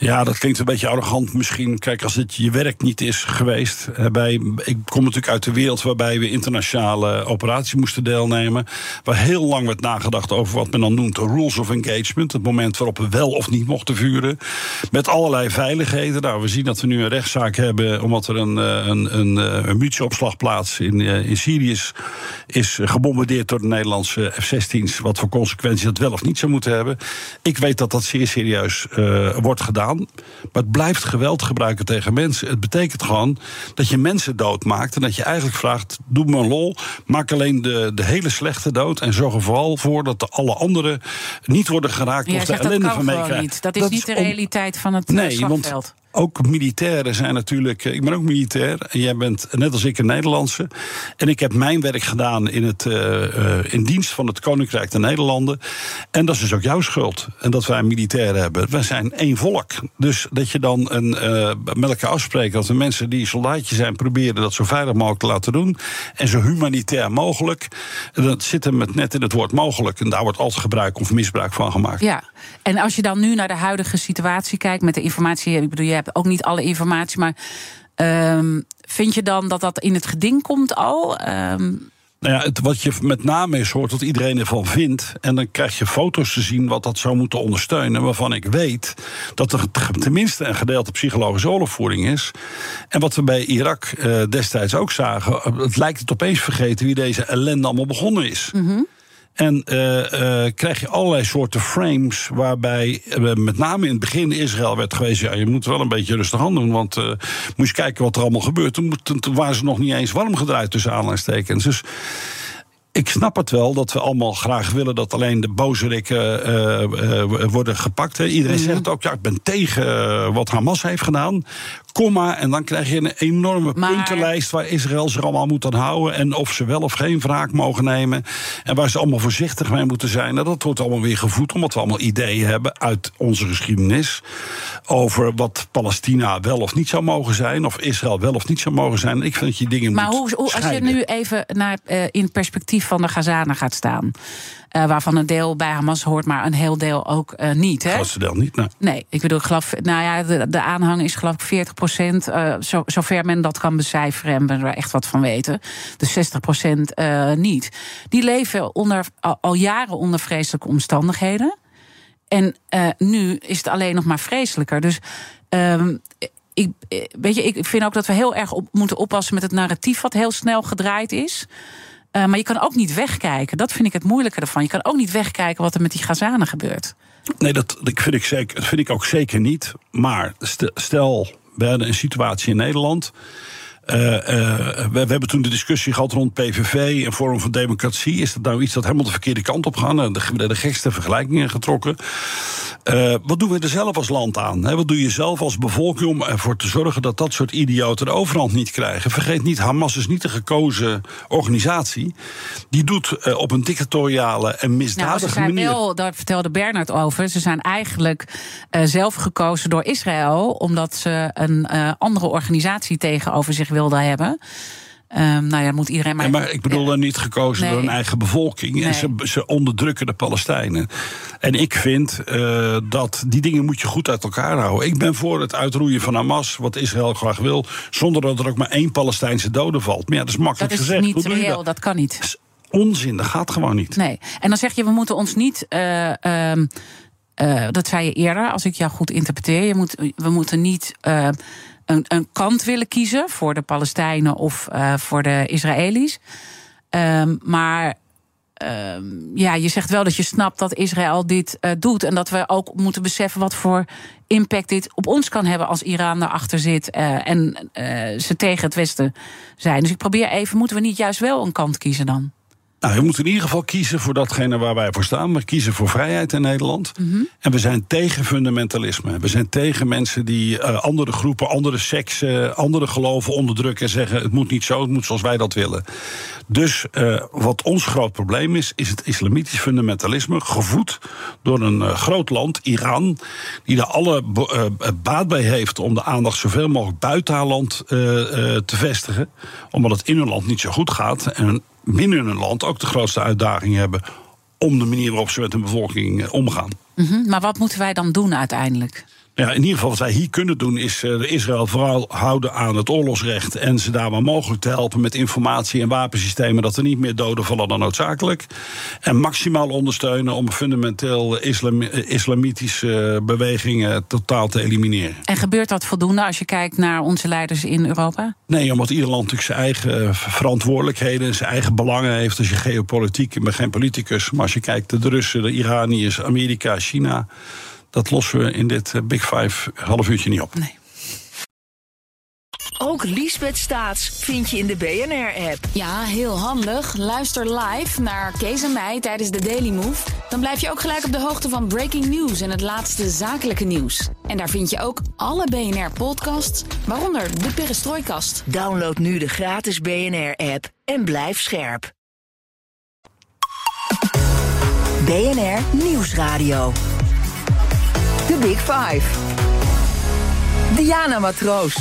Ja, dat klinkt een beetje arrogant misschien. Kijk, als het je werk niet is geweest. Bij, ik kom natuurlijk uit de wereld waarbij we internationale operaties moesten deelnemen. Waar heel lang werd nagedacht over wat men dan noemt de rules of engagement. Het moment waarop we wel of niet mochten vuren. Met allerlei veiligheden. Nou, we zien dat we nu een rechtszaak hebben. omdat er een, een, een, een munitieopslagplaats in, in Syrië is, is gebombardeerd door de Nederlandse F-16's. Wat voor consequenties dat wel of niet zou moeten hebben. Ik weet dat dat zeer serieus uh, wordt gedaan. Maar het blijft geweld gebruiken tegen mensen. Het betekent gewoon dat je mensen doodmaakt. En dat je eigenlijk vraagt: doe me een lol. Maak alleen de, de hele slechte dood. En zorg er vooral voor dat de alle anderen niet worden geraakt.
Ja,
of de ellende van
meekrijgen. Dat is dat niet de realiteit van het nee, slagveld.
Want ook militairen zijn natuurlijk. Ik ben ook militair. En jij bent net als ik een Nederlandse. En ik heb mijn werk gedaan in, het, in dienst van het Koninkrijk der Nederlanden. En dat is dus ook jouw schuld. En dat wij militairen hebben. Wij zijn één volk. Dus dat je dan een, met elkaar afspreekt dat de mensen die soldaatje zijn proberen dat zo veilig mogelijk te laten doen. En zo humanitair mogelijk. Dat zit hem net in het woord mogelijk. En daar wordt altijd gebruik of misbruik van gemaakt.
Ja, en als je dan nu naar de huidige situatie kijkt met de informatie. Ik bedoel, je hebt ook niet alle informatie, maar. Ehm, vind je dan dat dat in het geding komt al? Um,
nou ja, het, wat je met name is hoort, wat iedereen ervan vindt. En dan krijg je foto's te zien wat dat zou moeten ondersteunen. Waarvan ik weet dat er tenminste een gedeelte psychologische oorlogvoering is. En wat we bij Irak eh, destijds ook zagen. Het lijkt het opeens vergeten wie deze ellende allemaal begonnen is. Mm en uh, uh, krijg je allerlei soorten frames waarbij uh, met name in het begin Israël werd geweest... ja, je moet wel een beetje rustig aan doen, want eens kijken wat er allemaal gebeurt. Toen, toen, waren ze nog niet eens warm gedraaid tussen aanleidingstekens. Dus ik snap het wel dat we allemaal graag willen dat alleen de bozerikken uh, worden gepakt. Hè. Iedereen zegt ook, ja, ik ben tegen wat Hamas heeft gedaan komma. En dan krijg je een enorme puntenlijst waar Israël zich allemaal moet aan houden. En of ze wel of geen wraak mogen nemen. En waar ze allemaal voorzichtig mee moeten zijn. Nou, dat wordt allemaal weer gevoed, omdat we allemaal ideeën hebben uit onze geschiedenis. Over wat Palestina wel of niet zou mogen zijn. Of Israël wel of niet zou mogen zijn. Ik vind dat je dingen
maar hoe, hoe als je nu even naar, uh, in perspectief van de Gazanen gaat staan. Uh, waarvan een deel bij Hamas hoort, maar een heel deel ook uh, niet. Hè?
Grootste deel niet, nee.
Nee, ik bedoel, ik geloof, nou ja, de, de aanhang is geloof ik 40 procent. Uh, zo, zover men dat kan becijferen en we er echt wat van weten. Dus 60 procent niet. Die leven onder, al, al, jaren onder vreselijke omstandigheden. En nu is het alleen nog maar vreselijker. Dus um, ik, weet je, ik vind ook dat we heel erg op moeten oppassen met het narratief wat heel snel gedraaid is. Uh, maar je kan ook niet wegkijken. Dat vind ik het moeilijke ervan. Je kan ook niet wegkijken wat er met die Gazanen gebeurt.
Nee, dat, dat, vind, ik zeker, dat vind ik ook zeker niet. Maar stel, we hadden een situatie in Nederland. Uh, uh, we, we, hebben toen de discussie gehad rond PVV en Forum van Democratie. Is dat nou iets dat helemaal de verkeerde kant op gaat? De, de, de gekste vergelijkingen getrokken. Uh, wat doen we er zelf als land aan? Wat doe je zelf als bevolking om ervoor te zorgen dat dat soort idioten de overhand niet krijgen? Vergeet niet, Hamas is niet een gekozen organisatie. Die doet op een dictatoriale en misdadige nou, ze
zijn
manier.
Wel, daar vertelde Bernard over. Ze zijn eigenlijk zelf gekozen door Israël, omdat ze een andere organisatie tegenover zich wilden hebben. Um, nou ja, moet iedereen maar.
Ja, maar ik bedoel dan niet gekozen door een eigen bevolking. Nee. En ze, ze, onderdrukken de Palestijnen. En ik vind uh, dat die dingen moet je goed uit elkaar houden. Ik ben voor het uitroeien van Hamas, wat Israël graag wil, zonder dat er ook maar één Palestijnse dode valt. Maar ja, dat is makkelijk
dat
is gezegd.
Niet reëel, dat? dat? kan niet. Dat
is onzin, dat gaat gewoon niet.
Nee. En dan zeg je, we moeten ons niet. Uh, uh, dat zei je eerder, als ik jou goed interpreteer. Je moet, we moeten niet een, een kant willen kiezen voor de Palestijnen of uh, voor de Israëli's. Um, maar um, ja, je zegt wel dat je snapt dat Israël dit uh, doet. En dat we ook moeten beseffen wat voor impact dit op ons kan hebben als Iran daarachter zit uh, en ze tegen het Westen zijn. Dus ik probeer even, moeten we niet juist wel een kant kiezen dan?
Nou, we moeten in ieder geval kiezen voor datgene waar wij voor staan. We kiezen voor vrijheid in Nederland. Mm -hmm. En we zijn tegen fundamentalisme. We zijn tegen mensen die uh, andere groepen, andere seksen, andere geloven onderdrukken en zeggen: het moet niet zo, het moet zoals wij dat willen. Dus uh, wat ons groot probleem is, is het islamitisch fundamentalisme, gevoed door een uh, groot land, Iran, die er alle baat bij heeft om de aandacht zoveel mogelijk buiten haar land te vestigen, omdat het in hun land niet zo goed gaat. En binnen een land ook de grootste uitdaging hebben om de manier waarop ze met hun bevolking eh, omgaan.
-hmm, maar wat moeten wij dan doen uiteindelijk?
Ja, in ieder geval wat wij hier kunnen doen is uh, Israël vooral houden aan het oorlogsrecht en ze daar waar mogelijk te helpen met informatie en wapensystemen dat er niet meer doden vallen dan noodzakelijk. En maximaal ondersteunen om fundamenteel islam, eh, islamitische bewegingen totaal te elimineren.
En gebeurt dat voldoende als je kijkt naar onze leiders in Europa?
Nee, omdat ieder land natuurlijk zijn eigen verantwoordelijkheden, zijn eigen belangen heeft. Als je geopolitiek, ik ben geen politicus, maar als je kijkt naar de Russen, de Iraniërs, Amerika, China dat lossen we in dit eh, Big Five half uurtje niet op.
Nee.
Ook Liesbeth Staats vind je in de BNR-app.
Ja, heel handig. Luister live naar Kees en mij tijdens de Daily Move. Dan blijf je ook gelijk op de hoogte van breaking news en het laatste zakelijke nieuws. En daar vind je ook alle BNR-podcasts, waaronder de Perestrooikast.
Download nu de gratis BNR-app en blijf scherp. BNR Nieuwsradio. Big Five. Diana Matroos.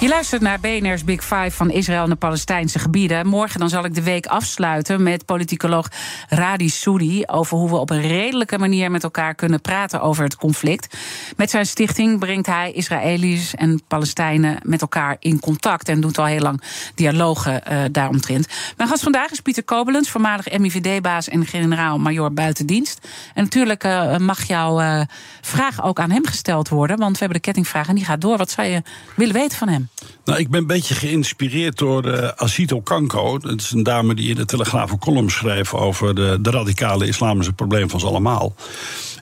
Je luistert naar BNR's Big Five van Israël en de Palestijnse gebieden. Morgen dan zal ik de week afsluiten met politicoloog Radi Soudi... over hoe we op een redelijke manier met elkaar kunnen praten over het conflict. Met zijn stichting brengt hij Israëli's en Palestijnen met elkaar in contact... en doet al heel lang dialogen uh, daaromtrent. Mijn gast vandaag is Pieter Kobelens, voormalig MIVD-baas... en generaal-major buitendienst. En natuurlijk uh, mag jouw uh, vraag ook aan hem gesteld worden... want we hebben de kettingvraag en die gaat door. Wat zou je willen weten van hem?
Nou, ik ben een beetje geïnspireerd door uh, Asito Kanko. Dat is een dame die in de Telegraaf een column schreef over de, de radicale islam is het probleem van ons allemaal.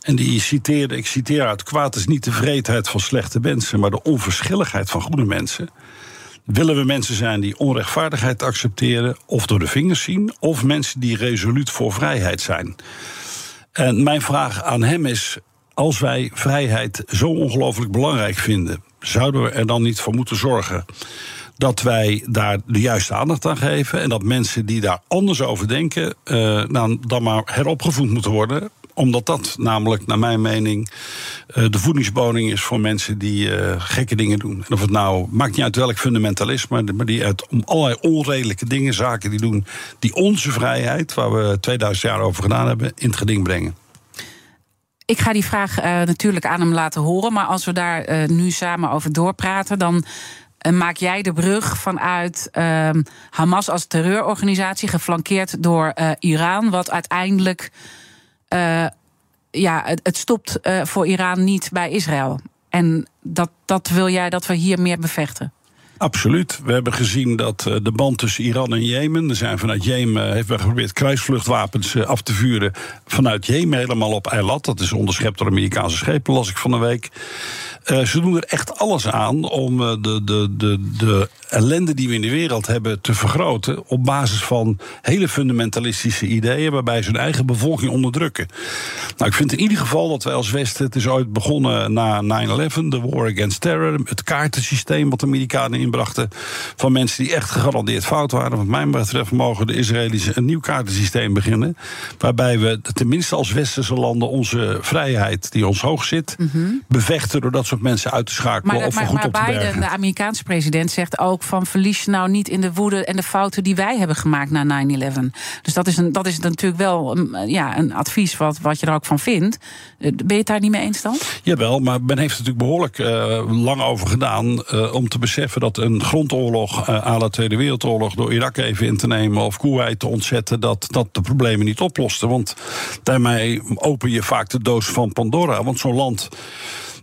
En die citeerde, ik citeer uit: kwaad is niet de vreedheid van slechte mensen, maar de onverschilligheid van goede mensen. Willen we mensen zijn die onrechtvaardigheid accepteren of door de vingers zien, of mensen die resoluut voor vrijheid zijn? En mijn vraag aan hem is: als wij vrijheid zo ongelooflijk belangrijk vinden, zouden we er dan niet voor moeten zorgen dat wij daar de juiste aandacht aan geven en dat mensen die daar anders over denken, uh, dan, dan maar heropgevoed moeten worden omdat dat namelijk, naar mijn mening, uh, de voedingsboding is voor mensen die uh, gekke dingen doen. En of het nou, maakt niet uit welk fundamentalisme, maar die uit om allerlei onredelijke dingen, zaken die doen, die onze vrijheid, waar we 2000 jaar over gedaan hebben, in het geding brengen.
Ik ga die vraag uh, natuurlijk aan hem laten horen. Maar als we daar uh, nu samen over doorpraten, dan uh, maak jij de brug vanuit ehm, Hamas als terreurorganisatie, geflankeerd door Iran, wat uiteindelijk. ja, het, het stopt voor Iran niet bij Israël. En dat, dat wil jij dat we hier meer bevechten?
Absoluut. We hebben gezien dat de band tussen Iran en Jemen. Er zijn vanuit Jemen heeft men geprobeerd kruisvluchtwapens af te vuren. Vanuit Jemen helemaal op Eilat. Dat is onderschept door Amerikaanse schepen, las ik van de week. Ze doen er echt alles aan om de, de, de, de ellende die we in de wereld hebben te vergroten. op basis van hele fundamentalistische ideeën. waarbij ze hun eigen bevolking onderdrukken. Nou, ik vind in ieder geval dat wij als Westen. het is ooit begonnen na 9-11, de War Against Terror. het kaartensysteem wat de Amerikanen inbrachten. van mensen die echt gegarandeerd fout waren. Wat mij betreft mogen de Israëli's een nieuw kaartensysteem beginnen. waarbij we tenminste als westerse landen onze vrijheid, die ons hoog zit. Mm -hmm. bevechten door dat soort mensen uit te schakelen.
Maar,
of
maar,
goed
maar
op te
Biden,
bergen.
de Amerikaanse president, zegt ook van verlies nou niet in de woede en de fouten die wij hebben gemaakt na 9-11. Dus dat is, een, dat is natuurlijk wel een, ja, een advies wat, wat je er ook van vindt. Ben je het daar niet mee eens dan?
Jawel, maar men heeft er natuurlijk behoorlijk uh, lang over gedaan uh, om te beseffen dat een grondoorlog uh, à la Tweede Wereldoorlog door Irak even in te nemen of Kuwait te ontzetten, dat dat de problemen niet oploste. Want daarmee open je vaak de doos van Pandora. Want zo'n land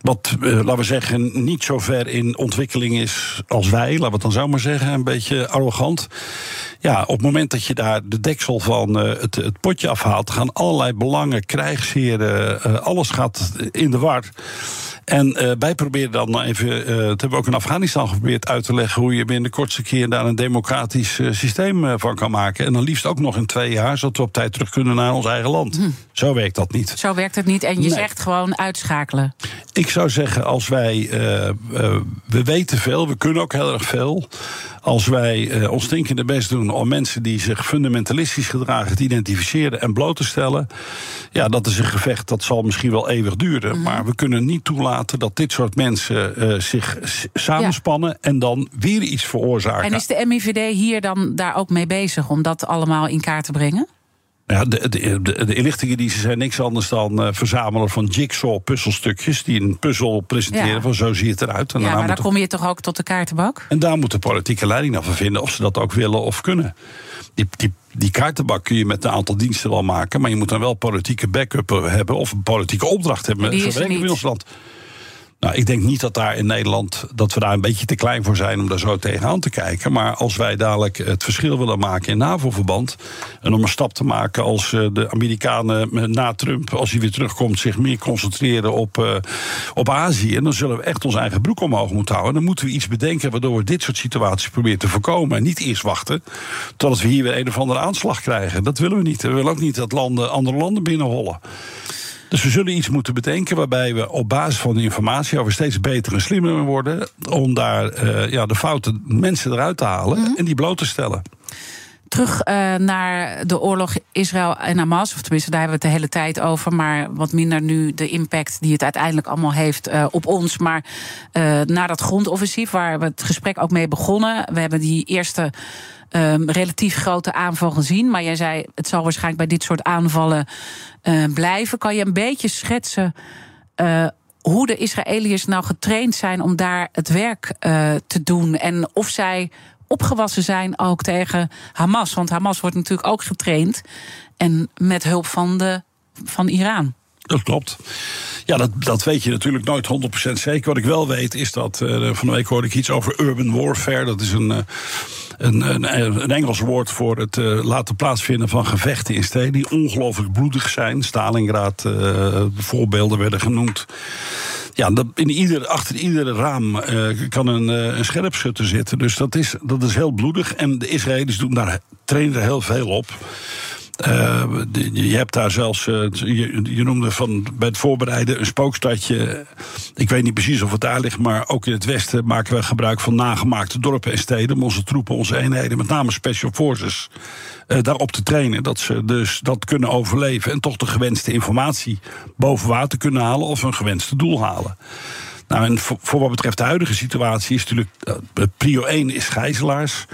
wat, uh, laten we zeggen, niet zo ver in ontwikkeling is als wij, laten we het dan zo maar zeggen, een beetje arrogant. Ja, op het moment dat je daar de deksel van uh, het, het, potje afhaalt, gaan allerlei belangen, krijgsheren, uh, alles gaat in de war. En uh, wij proberen dan even, uh, dat hebben we ook in Afghanistan geprobeerd uit te leggen, hoe je binnen de kortste keer daar een democratisch uh, systeem van kan maken. En dan liefst ook nog in twee jaar, zodat we op tijd terug kunnen naar ons eigen land. Hm. Zo werkt dat niet.
Zo werkt het niet. En je nee. zegt gewoon uitschakelen.
Ik zou zeggen, als wij, we weten veel, we kunnen ook heel erg veel. Als wij ons stinkende best doen om mensen die zich fundamentalistisch gedragen te identificeren en bloot te stellen. Ja, dat is een gevecht dat zal misschien wel eeuwig duren. Mm. Maar we kunnen niet toelaten dat dit soort mensen uh, zich samenspannen ja. en dan weer iets veroorzaken.
En is de MIVD hier dan daar ook mee bezig om dat allemaal in kaart te brengen?
Ja, de, de, de, de inlichtingendiensten zijn niks anders dan uh, verzamelen van jigsaw-puzzelstukjes. die een puzzel presenteren
Ja.
van zo ziet het eruit. En
Ja, maar dan kom je toch ook tot de kaartenbak?
en daar moet de politieke leiding naar van vinden of ze dat ook willen of kunnen. Die, die, die kaartenbak kun je met een aantal diensten wel maken, maar je moet dan wel politieke backup hebben of een politieke opdracht hebben.
Die
Zo
is er
werken we in ons land. Nou, ik denk niet dat daar in Nederland dat we daar een beetje te klein voor zijn om daar zo tegenaan te kijken. Maar als wij dadelijk het verschil willen maken in NAVO-verband. En om een stap te maken als eh, de Amerikanen na Trump, als hij weer terugkomt, zich meer concentreren op, uh, op Azië. En dan zullen we echt ons eigen broek omhoog moeten houden. Dan moeten we iets bedenken waardoor we dit soort situaties proberen te voorkomen. En niet eerst wachten totdat we hier weer een of andere aanslag krijgen. Dat willen we niet. We willen ook niet dat landen, andere landen binnenhollen. Dus we zullen iets moeten bedenken waarbij we op basis van de informatie over steeds beter en slimmer worden. om daar uh, ja, de foute mensen eruit te halen mm -hmm. en die bloot te stellen.
Terug uh, naar de oorlog Israël en Hamas. Of tenminste, daar hebben we het de hele tijd over. Maar wat minder nu de impact die het uiteindelijk allemaal heeft uh, op ons. Maar uh, naar dat grondoffensief, waar we het gesprek ook mee begonnen. We hebben die eerste um, relatief grote aanval gezien. Maar jij zei, het zal waarschijnlijk bij dit soort aanvallen uh, blijven. Kan je een beetje schetsen uh, hoe de Israëliërs nou getraind zijn om daar het werk uh, te doen? En of zij opgewassen zijn ook tegen Hamas. Want Hamas wordt natuurlijk ook getraind. En met hulp van, de, van Iran.
Dat klopt. Ja, dat, dat weet je natuurlijk nooit 100% zeker. Wat ik wel weet is dat. Uh, van de week hoorde ik iets over urban warfare. Dat is een. Uh, een, een, Engels woord voor het uh, laten plaatsvinden van gevechten in steden die ongelooflijk bloedig zijn. Stalingrad, uh, voorbeelden werden genoemd. Ja, in ieder, achter ieder raam kan een, een scherpschutter zitten. Dus dat is, dat is heel bloedig. En de Israëli's doen daar, trainen er heel veel op. Uh, je hebt daar zelfs, uh, je, noemde van bij het voorbereiden een spookstadje. Ik weet niet precies of het daar ligt, maar ook in het westen maken we gebruik van nagemaakte dorpen en steden. Om onze troepen, onze eenheden, met name Special Forces, uh, daarop te trainen. Dat ze dus dat kunnen overleven en toch de gewenste informatie boven water kunnen halen of een gewenste doel halen. Nou, en voor, voor wat betreft de huidige situatie is natuurlijk. prio 1 is gijzelaars.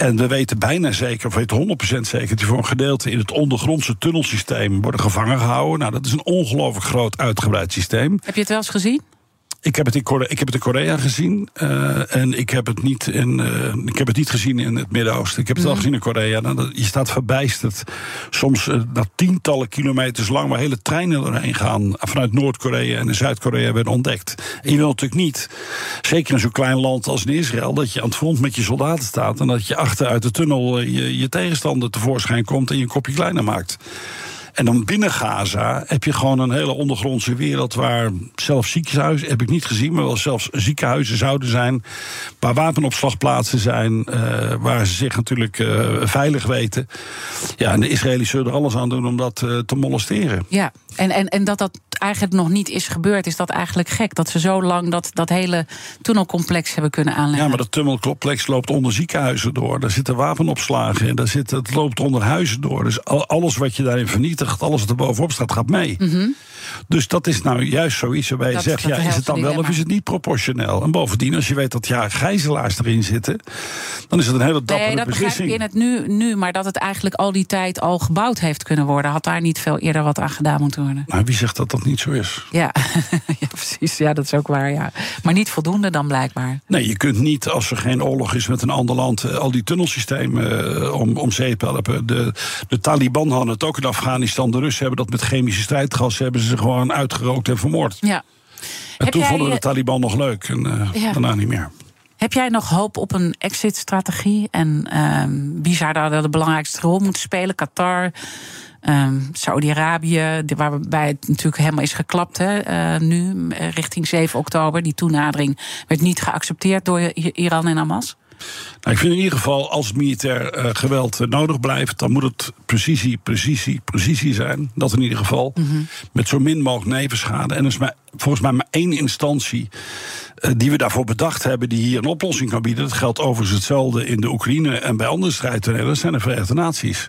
En we weten bijna zeker, of weten 100% zeker, dat die voor een gedeelte in het ondergrondse tunnelsysteem worden gevangen gehouden. Nou, dat is een ongelooflijk groot uitgebreid systeem.
Heb je het wel eens gezien?
Ik heb het in Korea, ik heb het in Korea gezien. Uh, en ik heb, het niet in, uh, ik heb het niet gezien in het Midden-Oosten. Ik heb het wel gezien in Korea. Nou, je staat verbijsterd. Soms uh, tientallen kilometers lang waar hele treinen doorheen gaan. Vanuit Noord-Korea en Zuid-Korea werden ontdekt. En je wil natuurlijk niet, zeker in zo'n klein land als in Israël, dat je aan het front met je soldaten staat. En dat je achter uit de tunnel je, je tegenstander tevoorschijn komt en je een kopje kleiner maakt. En dan binnen Gaza heb je gewoon een hele ondergrondse wereld waar zelfs ziekenhuizen, heb ik niet gezien, maar wel zelfs ziekenhuizen zouden zijn. Waar wapenopslagplaatsen zijn, uh, waar ze zich natuurlijk uh, veilig weten. Ja, en de Israëli's zullen er alles aan doen om dat uh, te molesteren.
Ja, en, en, en dat dat eigenlijk nog niet is gebeurd, is dat eigenlijk gek. Dat ze zo lang dat, dat hele tunnelcomplex hebben kunnen aanleggen.
Ja, maar dat tunnelcomplex loopt onder ziekenhuizen door. Daar zitten wapenopslagen in. Daar zit, het loopt onder huizen door. Dus alles wat je daarin vernietigt, alles wat er bovenop staat, gaat mee. Mm -hmm. Dus dat is nou juist zoiets waarbij je zegt: ja, is het dan wel of is het niet proportioneel? En bovendien, als je weet dat ja, gijzelaars erin zitten, dan is het een hele dappere
nee, dat
beslissing.
Ik in het nu, nu, maar dat het eigenlijk al die tijd al gebouwd heeft kunnen worden, had daar niet veel eerder wat aan gedaan moeten worden.
Maar wie zegt dat dat niet zo is?
Ja, ja precies. Ja, dat is ook waar. Ja. Maar niet voldoende dan blijkbaar.
Nee, je kunt niet, als er geen oorlog is met een ander land, al die tunnelsystemen uh, om, om zeep helpen. De, de Taliban hadden het ook in Afghanistan. De Russen hebben dat met chemische strijdgas hebben ze gewoon uitgerookt en vermoord.
Ja.
En Heb toen vonden de Taliban nog leuk en uh, ja. daarna niet meer.
Heb jij nog hoop op een exit-strategie? En uh, wie zou daar de belangrijkste rol moeten spelen? Qatar, um, Saudi-Arabië, waarbij het natuurlijk helemaal is geklapt hè, uh, nu, richting 7 oktober. Die toenadering werd niet geaccepteerd door Iran en Hamas.
Nou, ik vind in ieder geval, als militair uh, geweld nodig blijft, dan moet het precisie, precisie, precisie zijn. Dat in ieder geval. Mm -hmm. Met zo min mogelijk nevenschade. En er is maar, volgens mij maar één instantie die we daarvoor bedacht hebben, die hier een oplossing kan bieden. Dat geldt overigens hetzelfde in de Oekraïne en bij andere strijdtonelen. Dat zijn de Verenigde Naties.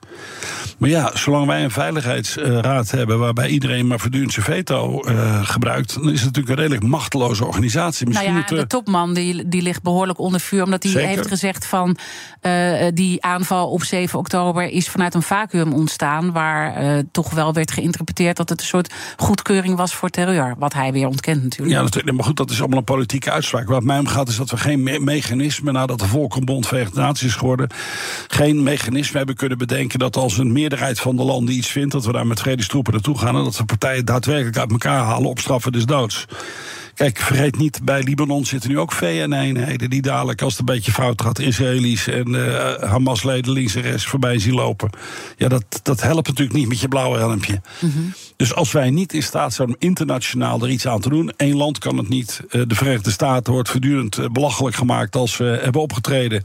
Maar ja, zolang wij een veiligheidsraad hebben waarbij iedereen maar voortdurend zijn veto gebruikt, dan is het natuurlijk een redelijk machteloze organisatie.
Misschien nou ja, de topman die, die ligt behoorlijk onder vuur, omdat hij heeft gezegd van uh, die aanval op 7 oktober is vanuit een vacuüm ontstaan. Waar uh, toch wel werd geïnterpreteerd dat het een soort goedkeuring was voor terreur. Wat hij weer ontkent natuurlijk.
Ja, natuurlijk. Maar goed, dat is allemaal een politieke uitspraak. Wat mij om gaat is dat we geen me mechanisme, nadat de Volkenbond Verenigde Naties is geworden, geen mechanisme hebben kunnen bedenken dat als een meerderheid van de landen iets vindt, dat we daar met vredestroepen naartoe gaan en dat we partijen daadwerkelijk uit elkaar halen op straffen des doods. Kijk, vergeet niet, bij Libanon zitten nu ook VN-eenheden... die dadelijk, als het een beetje fout gaat... Israëli's en uh, Hamas-leden links en rechts voorbij zien lopen. Ja, dat, dat helpt natuurlijk niet met je blauwe helmpje. Mm Dus als wij niet in staat zijn om internationaal er iets aan te doen... één land kan het niet. Uh, de Verenigde Staten wordt voortdurend uh, belachelijk gemaakt... als we hebben opgetreden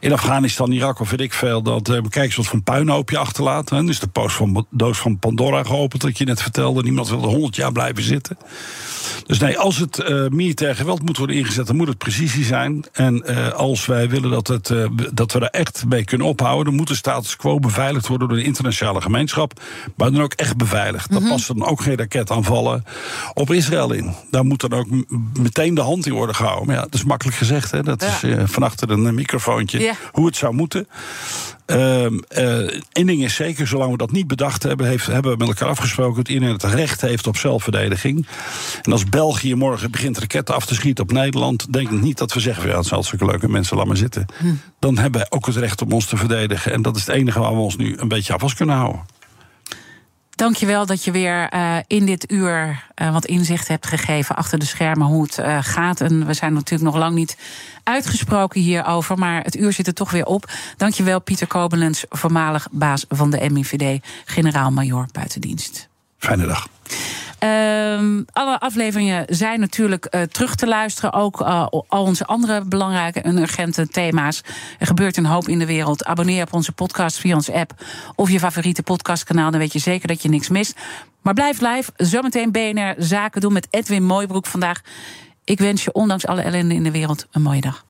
in Afghanistan, Irak of weet ik veel... dat uh, kijk eens wat voor puinhoopje achterlaat. Hè. Dus de post van, doos van Pandora geopend, dat je net vertelde. Niemand wil er honderd jaar blijven zitten. Dus nee, als het uh, militair geweld moet worden ingezet, dan moet het precisie zijn. En uh, als wij willen dat, het, uh, dat we er echt mee kunnen ophouden, dan moet de status quo beveiligd worden door de internationale gemeenschap. Maar dan ook echt beveiligd. Mm -hmm. Dan passen dan ook geen raketaanvallen op Israël in. Daar moet dan ook meteen de hand in worden gehouden. Maar ja, dat is makkelijk gezegd. Hè? Dat ja. is van achter een microfoontje yeah. hoe het zou moeten. Eén uh, ding is zeker, zolang we dat niet bedacht hebben, heeft, hebben we met elkaar afgesproken dat iedereen het recht heeft op zelfverdediging. En als België morgen begint raketten af te schieten op Nederland, denk ik niet dat we zeggen: ja, het zijn zulke leuke mensen, laat maar zitten. Hm. Dan hebben wij ook het recht om ons te verdedigen. En dat is het enige waar we ons nu een beetje af vast kunnen houden.
Dankjewel dat je weer uh, in dit uur uh, wat inzicht hebt gegeven achter de schermen hoe het uh, gaat. En we zijn natuurlijk nog lang niet uitgesproken hierover, maar het uur zit er toch weer op. Dankjewel Pieter Kobelens, voormalig baas van de MIVD, generaal-majoor buitendienst.
Fijne dag.
Um, alle afleveringen zijn natuurlijk uh, terug te luisteren. Ook uh, al onze andere belangrijke en urgente thema's. Er gebeurt een hoop in de wereld. Abonneer op onze podcast via onze app of je favoriete podcastkanaal. Dan weet je zeker dat je niks mist. Maar blijf live. Zometeen BNR Zaken doen met Edwin Mooibroek vandaag. Ik wens je ondanks alle ellende in de wereld een mooie dag.